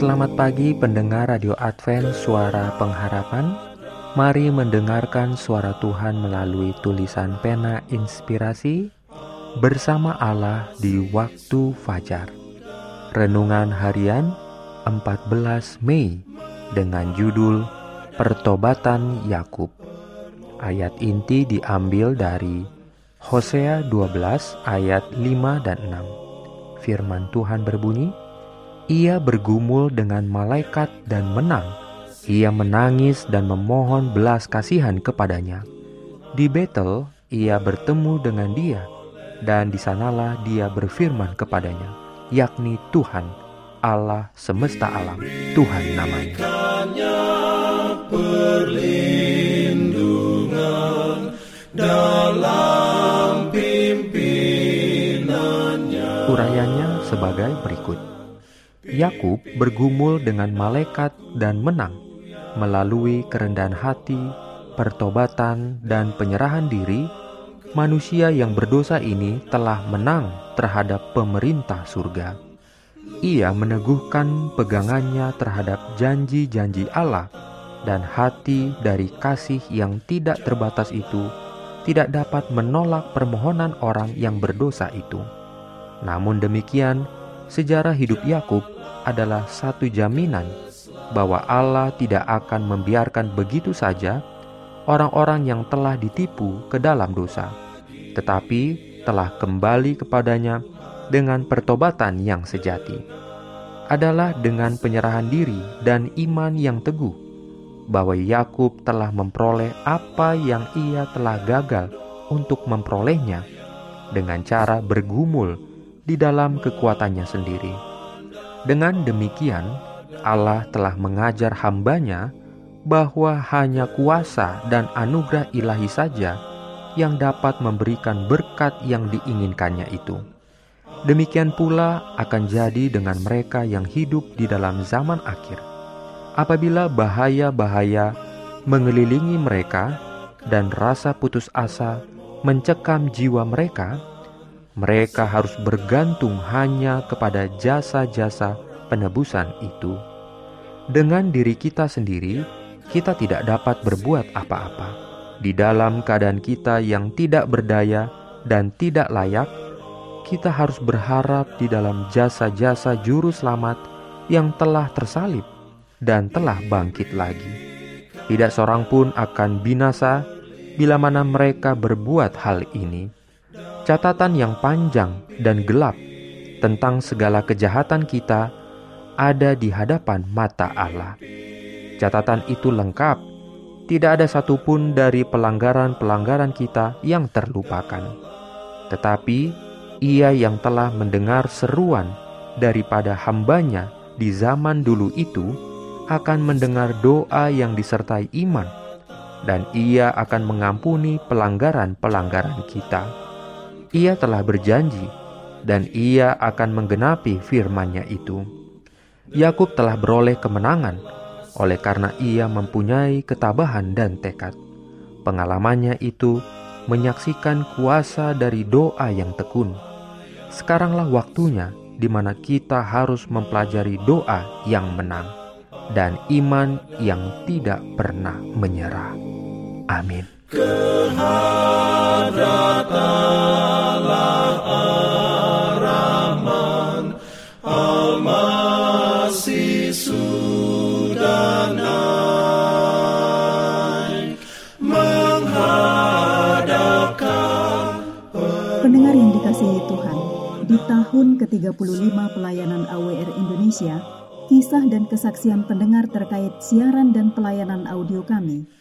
Selamat pagi pendengar Radio Advent Suara Pengharapan. Mari mendengarkan suara Tuhan melalui tulisan pena inspirasi Bersama Allah di waktu fajar. Renungan harian 14 Mei Dengan judul Pertobatan Yakub. Ayat inti diambil dari Hosea 12 ayat 5 dan 6 Firman Tuhan berbunyi, ia bergumul dengan malaikat dan menang. Ia menangis dan memohon belas kasihan kepadanya. Di Betel, ia bertemu dengan dia, dan di sanalah dia berfirman kepadanya, yakni Tuhan, Allah semesta alam, Tuhan namanya. Perlindungan dalam pimpinannya Urayanya sebagai berikut. Yakub bergumul dengan malaikat dan menang melalui kerendahan hati, pertobatan, dan penyerahan diri. Manusia yang berdosa ini telah menang terhadap pemerintah surga. Ia meneguhkan pegangannya terhadap janji-janji Allah, dan hati dari kasih yang tidak terbatas itu tidak dapat menolak permohonan orang yang berdosa itu. Namun demikian, sejarah hidup Yakub adalah satu jaminan bahwa Allah tidak akan membiarkan begitu saja orang-orang yang telah ditipu ke dalam dosa, tetapi telah kembali kepadanya dengan pertobatan yang sejati. Adalah dengan penyerahan diri dan iman yang teguh bahwa Yakub telah memperoleh apa yang ia telah gagal untuk memperolehnya dengan cara bergumul di dalam kekuatannya sendiri. Dengan demikian, Allah telah mengajar hambanya bahwa hanya kuasa dan anugerah ilahi saja yang dapat memberikan berkat yang diinginkannya itu. Demikian pula akan jadi dengan mereka yang hidup di dalam zaman akhir. Apabila bahaya-bahaya mengelilingi mereka dan rasa putus asa mencekam jiwa mereka, mereka harus bergantung hanya kepada jasa-jasa penebusan itu. Dengan diri kita sendiri, kita tidak dapat berbuat apa-apa. Di dalam keadaan kita yang tidak berdaya dan tidak layak, kita harus berharap di dalam jasa-jasa juru selamat yang telah tersalib dan telah bangkit lagi. Tidak seorang pun akan binasa bila mana mereka berbuat hal ini catatan yang panjang dan gelap tentang segala kejahatan kita ada di hadapan mata Allah. Catatan itu lengkap, tidak ada satupun dari pelanggaran-pelanggaran kita yang terlupakan. Tetapi ia yang telah mendengar seruan daripada hambanya di zaman dulu itu akan mendengar doa yang disertai iman, dan ia akan mengampuni pelanggaran-pelanggaran kita. Ia telah berjanji, dan ia akan menggenapi firman-Nya itu. Yakub telah beroleh kemenangan oleh karena ia mempunyai ketabahan dan tekad. Pengalamannya itu menyaksikan kuasa dari doa yang tekun sekaranglah waktunya di mana kita harus mempelajari doa yang menang dan iman yang tidak pernah menyerah. Amin. Pendengar yang dikasihi Tuhan, di tahun ke-35 pelayanan AWR Indonesia, kisah dan kesaksian pendengar terkait siaran dan pelayanan audio kami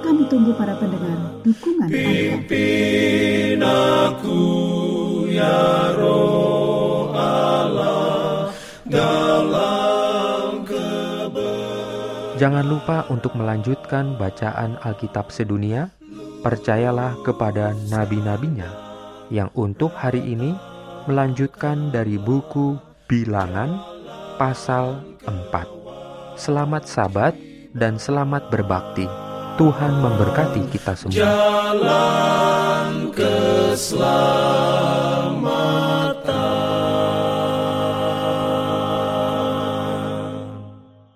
Kami tunggu para pendengar dukungan Anda. Pimpin aku ya roh Allah dalam Jangan lupa untuk melanjutkan bacaan Alkitab sedunia. Percayalah kepada nabi-nabinya yang untuk hari ini melanjutkan dari buku Bilangan pasal 4. Selamat sabat dan selamat berbakti. Tuhan memberkati kita semua. jalan keselamatan.